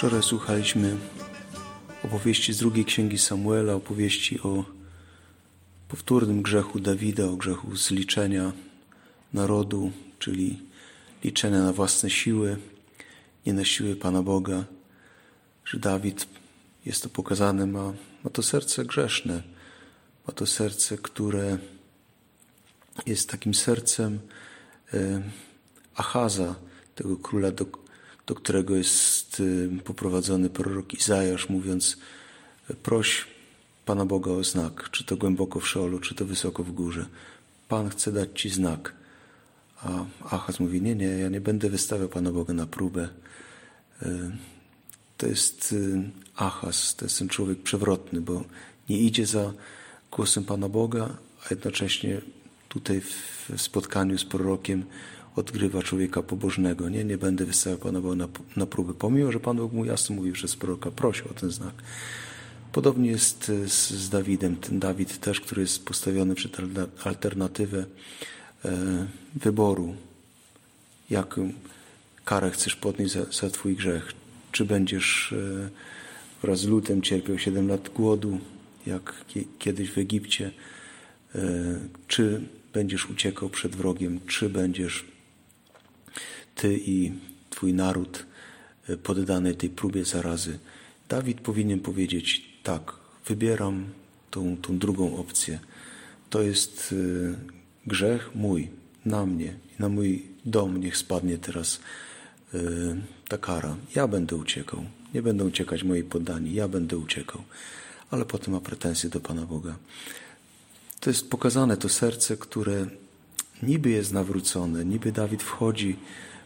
Wczoraj słuchaliśmy opowieści z drugiej księgi Samuela, opowieści o powtórnym grzechu Dawida, o grzechu zliczenia narodu, czyli liczenia na własne siły, nie na siły Pana Boga, że Dawid, jest to pokazane, ma, ma to serce grzeszne, ma to serce, które jest takim sercem e, Achaza, tego króla, do, do którego jest e, poprowadzony prorok Izajasz, mówiąc proś Pana Boga o znak, czy to głęboko w szolu, czy to wysoko w górze. Pan chce dać Ci znak. A Achaz mówi, nie, nie, ja nie będę wystawiał Pana Boga na próbę. To jest e, Achaz, to jest ten człowiek przewrotny, bo nie idzie za głosem Pana Boga, a jednocześnie tutaj w spotkaniu z prorokiem odgrywa człowieka pobożnego. Nie, nie będę wystawiał Pana Boga na, na próbę, pomimo, że Pan Bóg mu jasno mówił przez proroka, prosi o ten znak. Podobnie jest e, z, z Dawidem. Ten Dawid też, który jest postawiony przed alternatywę e, wyboru. Jaką karę chcesz podnieść za, za Twój grzech? Czy będziesz e, wraz z lutem cierpiał 7 lat głodu, jak kiedyś w Egipcie? E, czy będziesz uciekał przed wrogiem? Czy będziesz Ty i Twój naród e, poddany tej próbie zarazy? Dawid powinien powiedzieć tak, wybieram tą, tą drugą opcję. To jest grzech mój, na mnie na mój dom niech spadnie teraz ta kara. Ja będę uciekał. Nie będą uciekać moi poddani, ja będę uciekał. Ale potem ma pretensje do Pana Boga. To jest pokazane to serce, które niby jest nawrócone, niby Dawid wchodzi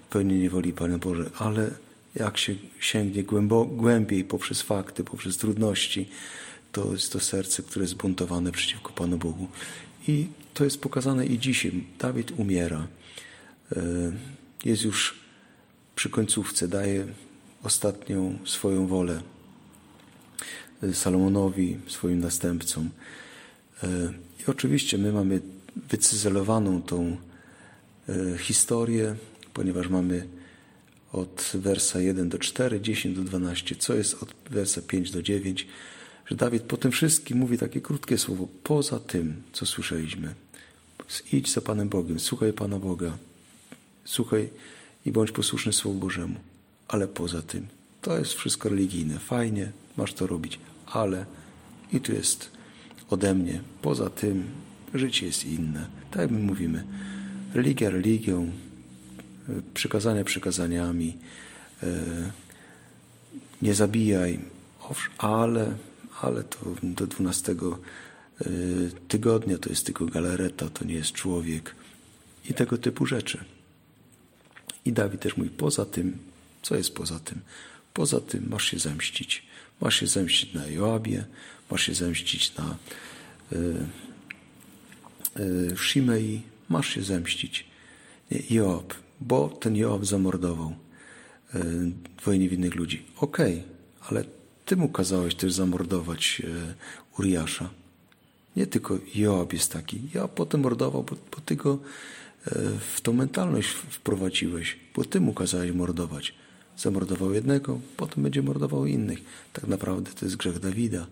w pełni niewoli Panie Boże, ale jak się sięgnie głębo, głębiej poprzez fakty, poprzez trudności, to jest to serce, które jest buntowane przeciwko Panu Bogu. I to jest pokazane i dzisiaj. Dawid umiera. E, jest już przy końcówce, daje ostatnią swoją wolę Salomonowi, swoim następcom. E, I oczywiście my mamy wycyzelowaną tą e, historię, ponieważ mamy od wersa 1 do 4, 10 do 12, co jest od wersa 5 do 9, że Dawid po tym wszystkim mówi takie krótkie słowo, poza tym, co słyszeliśmy. Idź za Panem Bogiem, słuchaj Pana Boga, słuchaj i bądź posłuszny Słowu Bożemu. Ale poza tym, to jest wszystko religijne, fajnie, masz to robić, ale i tu jest ode mnie, poza tym życie jest inne. Tak jak my mówimy, religia religią, przykazania przykazaniami, e, nie zabijaj, ale, ale to do 12 e, tygodnia to jest tylko galareta, to nie jest człowiek i tego typu rzeczy. I Dawid też mówi, poza tym, co jest poza tym? Poza tym masz się zemścić. Masz się zemścić na Joabie, masz się zemścić na y, y, Shimei, masz się zemścić. Joab, bo ten Joab zamordował e, dwoje niewinnych ludzi. Okej, okay, ale ty mu kazałeś też zamordować e, Uriasza. Nie tylko Joab jest taki. Ja potem mordował, bo, bo ty go w tą mentalność wprowadziłeś, bo ty mu kazałeś mordować. Zamordował jednego, potem będzie mordował innych. Tak naprawdę to jest grzech Dawida,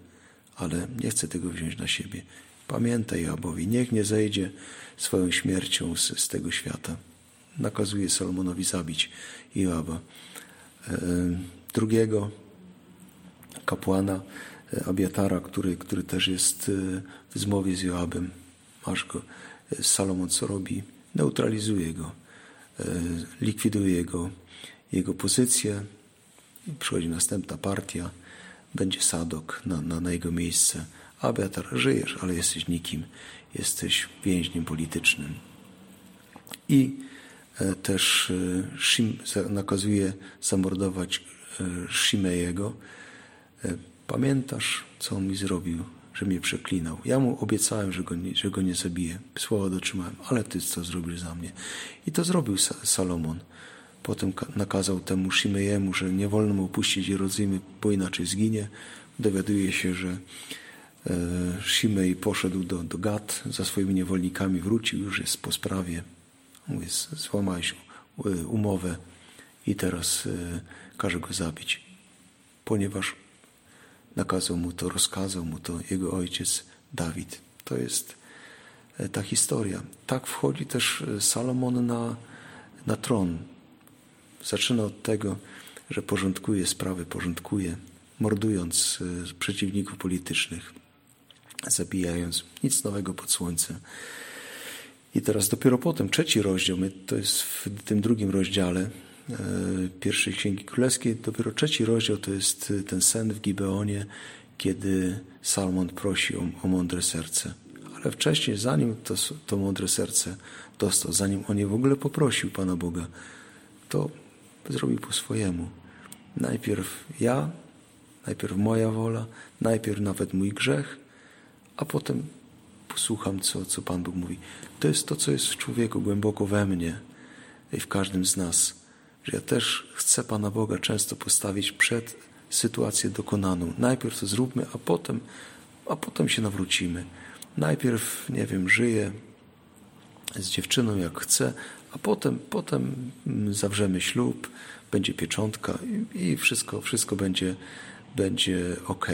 ale nie chcę tego wziąć na siebie. Pamiętaj Joabowi, niech nie zejdzie swoją śmiercią z, z tego świata nakazuje Salomonowi zabić Joaba. E, drugiego kapłana e, Abiatara, który, który też jest e, w zmowie z Joabem. Masz go. Salomon co robi? Neutralizuje go, likwiduje jego, jego pozycję. Przychodzi następna partia, będzie Sadok na, na, na jego miejsce. Abiatar, żyjesz, ale jesteś nikim, jesteś więźniem politycznym. I E, też e, Shim nakazuje zamordować e, Shimejego. Pamiętasz, co on mi zrobił, że mnie przeklinał? Ja mu obiecałem, że go nie, że go nie zabiję. Słowa dotrzymałem, ale ty co zrobił za mnie? I to zrobił Salomon. Potem nakazał temu Shimejemu, że nie wolno mu opuścić Jerozolimy, bo inaczej zginie. dowiaduje się, że e, Shimei poszedł do, do Gad za swoimi niewolnikami, wrócił, już jest po sprawie. Mówi, złamałeś umowę i teraz każe go zabić, ponieważ nakazał mu to, rozkazał mu to jego ojciec Dawid. To jest ta historia. Tak wchodzi też Salomon na, na tron. Zaczyna od tego, że porządkuje sprawy, porządkuje, mordując e, przeciwników politycznych, zabijając nic nowego pod słońcem. I teraz dopiero potem, trzeci rozdział, my, to jest w tym drugim rozdziale e, pierwszej Księgi Królewskiej, dopiero trzeci rozdział to jest ten sen w Gibeonie, kiedy Salmon prosi o, o mądre serce. Ale wcześniej, zanim to, to mądre serce dostał, zanim on je w ogóle poprosił Pana Boga, to zrobił po swojemu. Najpierw ja, najpierw moja wola, najpierw nawet mój grzech, a potem posłucham, co, co Pan Bóg mówi. To jest to, co jest w człowieku głęboko we mnie i w każdym z nas, że ja też chcę Pana Boga często postawić przed sytuację dokonaną. Najpierw to zróbmy, a potem, a potem się nawrócimy. Najpierw, nie wiem, żyję z dziewczyną jak chcę, a potem, potem zawrzemy ślub, będzie pieczątka i wszystko, wszystko będzie, będzie ok.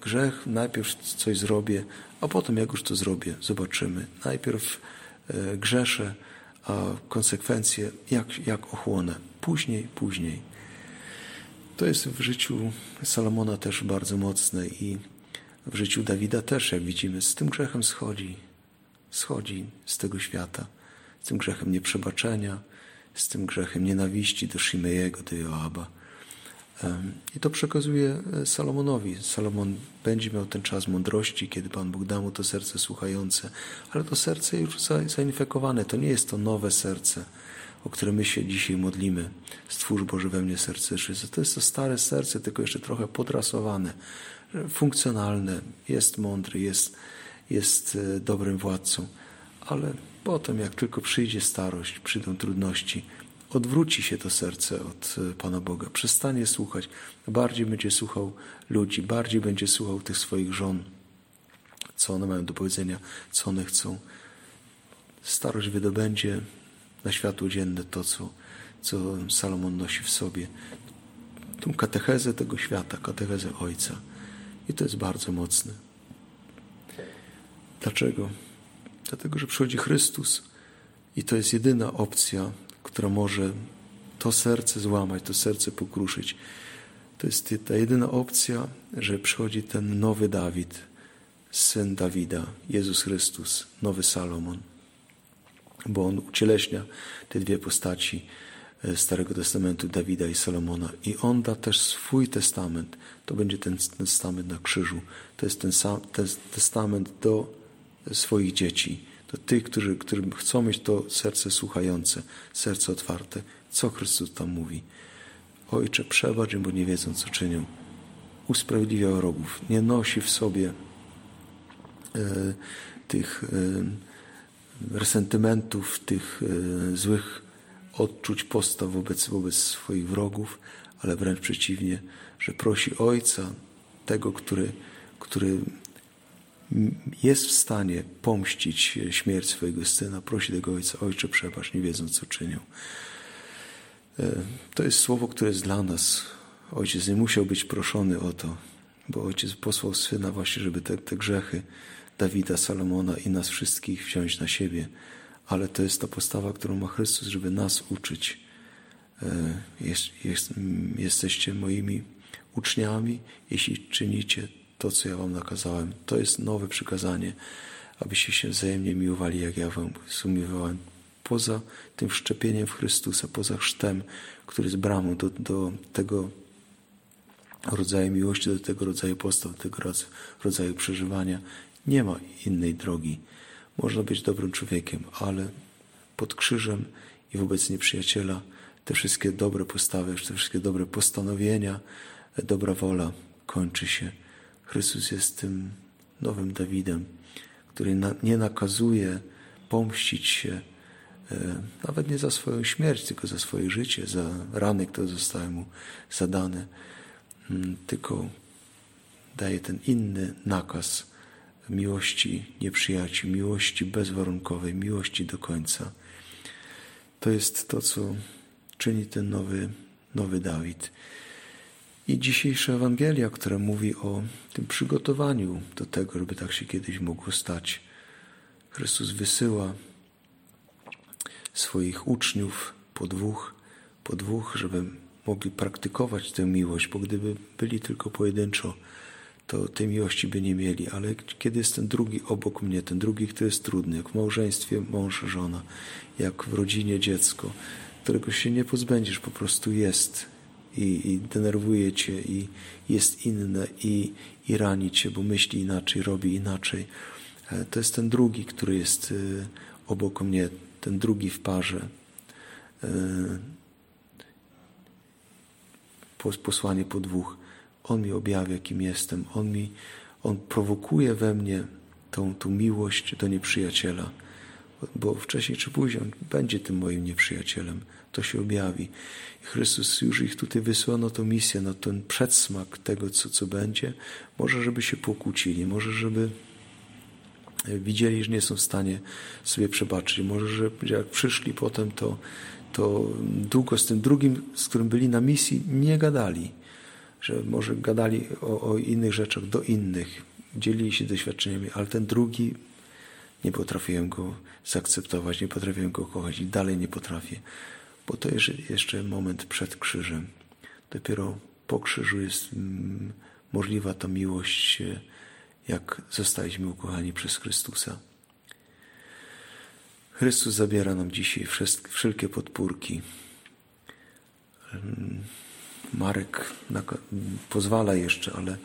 Grzech, najpierw coś zrobię, a potem jak już to zrobię, zobaczymy. Najpierw e, grzeszę, a konsekwencje jak, jak ochłonę. Później, później. To jest w życiu Salomona też bardzo mocne i w życiu Dawida też, jak widzimy, z tym grzechem schodzi. Schodzi z tego świata. Z tym grzechem nieprzebaczenia, z tym grzechem nienawiści do Shimejego, do Joaba. I to przekazuje e, Salomonowi. Salomon będzie miał ten czas mądrości, kiedy Pan Bóg da mu to serce słuchające, ale to serce już zainfekowane. To nie jest to nowe serce, o które my się dzisiaj modlimy. Stwórz Boże we mnie serce czyste. To jest to stare serce, tylko jeszcze trochę podrasowane, funkcjonalne, jest mądry, jest, jest e, dobrym władcą, ale Potem, jak tylko przyjdzie starość, przyjdą trudności, odwróci się to serce od e, Pana Boga, przestanie słuchać, bardziej będzie słuchał ludzi, bardziej będzie słuchał tych swoich żon, co one mają do powiedzenia, co one chcą. Starość wydobędzie na światło dzienne to, co, co Salomon nosi w sobie. Tą katechezę tego świata, katechezę Ojca. I to jest bardzo mocne. Dlaczego? Dlatego, że przychodzi Chrystus i to jest jedyna opcja, która może to serce złamać, to serce pokruszyć. To jest ta jedyna opcja, że przychodzi ten nowy Dawid, syn Dawida, Jezus Chrystus, nowy Salomon, bo on ucieleśnia te dwie postaci e, Starego Testamentu, Dawida i Salomona. I on da też swój testament. To będzie ten testament na krzyżu. To jest ten sam ten testament do swoich dzieci, do tych, którzy, którym chcą mieć to serce słuchające, serce otwarte. Co Chrystus tam mówi? Ojcze, przebacz im, bo nie wiedzą, co czynią. Usprawiedliwia wrogów. Nie nosi w sobie e, tych e, resentymentów, tych e, złych odczuć, postaw wobec, wobec swoich wrogów, ale wręcz przeciwnie, że prosi Ojca, tego, który, który jest w stanie pomścić śmierć swojego syna, prosi tego ojca, ojcze przebacz, nie wiedzą co czynią. E, to jest słowo, które jest dla nas. Ojciec nie musiał być proszony o to, bo ojciec posłał syna właśnie, żeby te, te grzechy Dawida, Salomona i nas wszystkich wziąć na siebie. Ale to jest ta postawa, którą ma Chrystus, żeby nas uczyć. E, jest, jest, jesteście moimi uczniami, jeśli czynicie to, co ja wam nakazałem. To jest nowe przykazanie, abyście się wzajemnie miłowali, jak ja wam sumiowałem. Poza tym wszczepieniem w Chrystusa, poza chrztem, który jest bramą do, do tego rodzaju miłości, do tego rodzaju postaw, do tego rodzaju przeżywania, nie ma innej drogi. Można być dobrym człowiekiem, ale pod krzyżem i wobec nieprzyjaciela te wszystkie dobre postawy, te wszystkie dobre postanowienia, dobra wola kończy się Chrystus jest tym nowym Dawidem, który na, nie nakazuje pomścić się e, nawet nie za swoją śmierć, tylko za swoje życie, za rany, które zostały mu zadane. mm, tylko daje ten inny nakaz miłości nieprzyjaciół, miłości bezwarunkowej, miłości do końca. To jest to, co czyni ten nowy, nowy Dawid. I dzisiejsza Ewangelia, która mówi o tym przygotowaniu do tego, żeby tak się kiedyś mogło stać. Chrystus wysyła swoich uczniów po dwóch, po dwóch, żeby mogli praktykować tę miłość, bo gdyby byli tylko pojedynczo, to tej miłości by nie mieli. Ale kiedy jest ten drugi obok mnie, ten drugi, który jest trudny, jak w małżeństwie mąż, żona, jak w rodzinie dziecko, którego się nie pozbędziesz, po prostu jest i, i denerwuje cię i jest inne i, i rani cię, bo myśli inaczej, robi inaczej. E, to jest ten drugi, który jest e, obok mnie, ten drugi w parze. E, posłanie po dwóch. On mi objawia, kim jestem. On mi, on prowokuje we mnie tą, tą miłość do nieprzyjaciela. Bo wcześniej czy później będzie tym moim nieprzyjacielem. To się objawi. I Chrystus już ich tutaj wysłał na tą misję, na ten przedsmak tego, co, co będzie. Może, żeby się pokłócili, może, żeby widzieli, że nie są w stanie sobie przebaczyć. Może, że jak przyszli potem, to, to długo z tym drugim, z którym byli na misji, nie gadali. Że może gadali o, o innych rzeczach do innych, dzielili się doświadczeniami, ale ten drugi nie potrafiłem go zaakceptować, nie potrafiłem go kochać i dalej nie potrafię, bo to jest jeszcze moment przed krzyżem. Dopiero po krzyżu jest mm, możliwa ta miłość, jak zostaliśmy ukochani przez Chrystusa. Chrystus zabiera nam dzisiaj wszelkie podpórki. Marek pozwala jeszcze, ale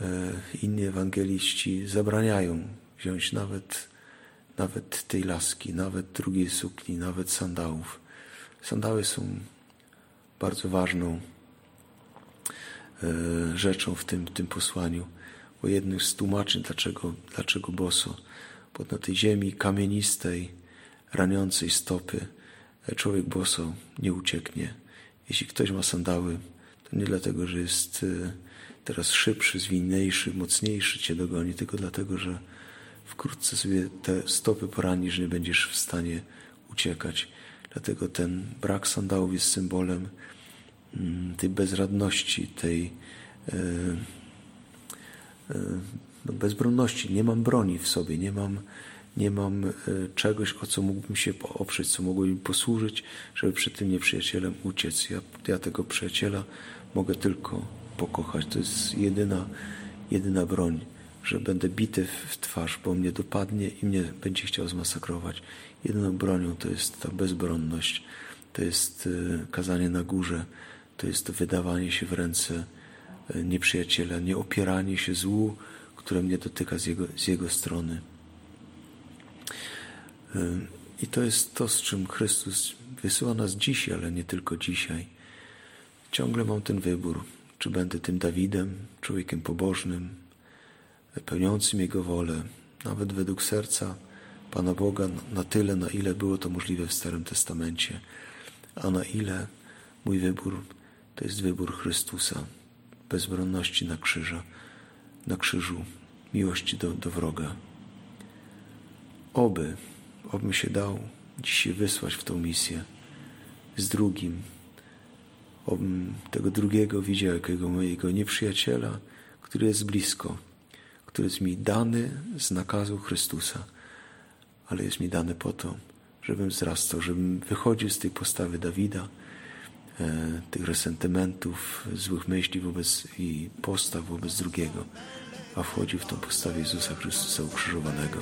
e, inni ewangeliści zabraniają wziąć nawet, nawet tej laski, nawet drugiej sukni, nawet sandałów. Sandały są bardzo ważną e, rzeczą w tym, tym posłaniu. Bo jednych z tłumaczeń, dlaczego, dlaczego boso bo na tej ziemi kamienistej, raniącej stopy człowiek boso nie ucieknie. Jeśli ktoś ma sandały, to nie dlatego, że jest e, teraz szybszy, zwinniejszy, mocniejszy cię dogoni, tylko dlatego, że wkrótce sobie te stopy poranisz, nie będziesz w stanie uciekać. Dlatego ten brak sandałów jest symbolem mm, tej bezradności, tej e, e, no, bezbronności. Nie mam broni w sobie, nie mam, nie mam e, czegoś, o co mógłbym się oprzeć, co mogłoby mi posłużyć, żeby przed tym nieprzyjacielem uciec. Ja, ja tego przyjaciela mogę tylko pokochać. To jest jedyna, jedyna broń, że będę bity w twarz, bo mnie dopadnie i mnie będzie chciał zmasakrować. Jedyną bronią to jest ta bezbronność, to jest e, kazanie na górze, to jest wydawanie się w ręce e, nieprzyjaciela, nie opieranie się złu, które mnie dotyka z jego, z jego strony. I to jest to, z czym Chrystus wysyła nas dzisiaj, ale nie tylko dzisiaj. Ciągle mam ten wybór, czy będę tym Dawidem, człowiekiem pobożnym, pełniącym Jego wolę, nawet według serca Pana Boga, na tyle, na ile było to możliwe w Starym Testamencie, a na ile mój wybór to jest wybór Chrystusa, bezbronności na krzyża na krzyżu miłości do, do wroga. Oby, obym się dał dzisiaj wysłać w tą misję z drugim, obym tego drugiego widział jako mojego nieprzyjaciela, który jest blisko, który jest mi dany z nakazu Chrystusa, ale jest mi dany po to, żebym wzrastał, żebym wychodził z tej postawy Dawida, E, tych resentymentów, złych myśli wobec i postaw wobec drugiego, a wchodził w tą postawę Jezusa Chrystusa ukrzyżowanego.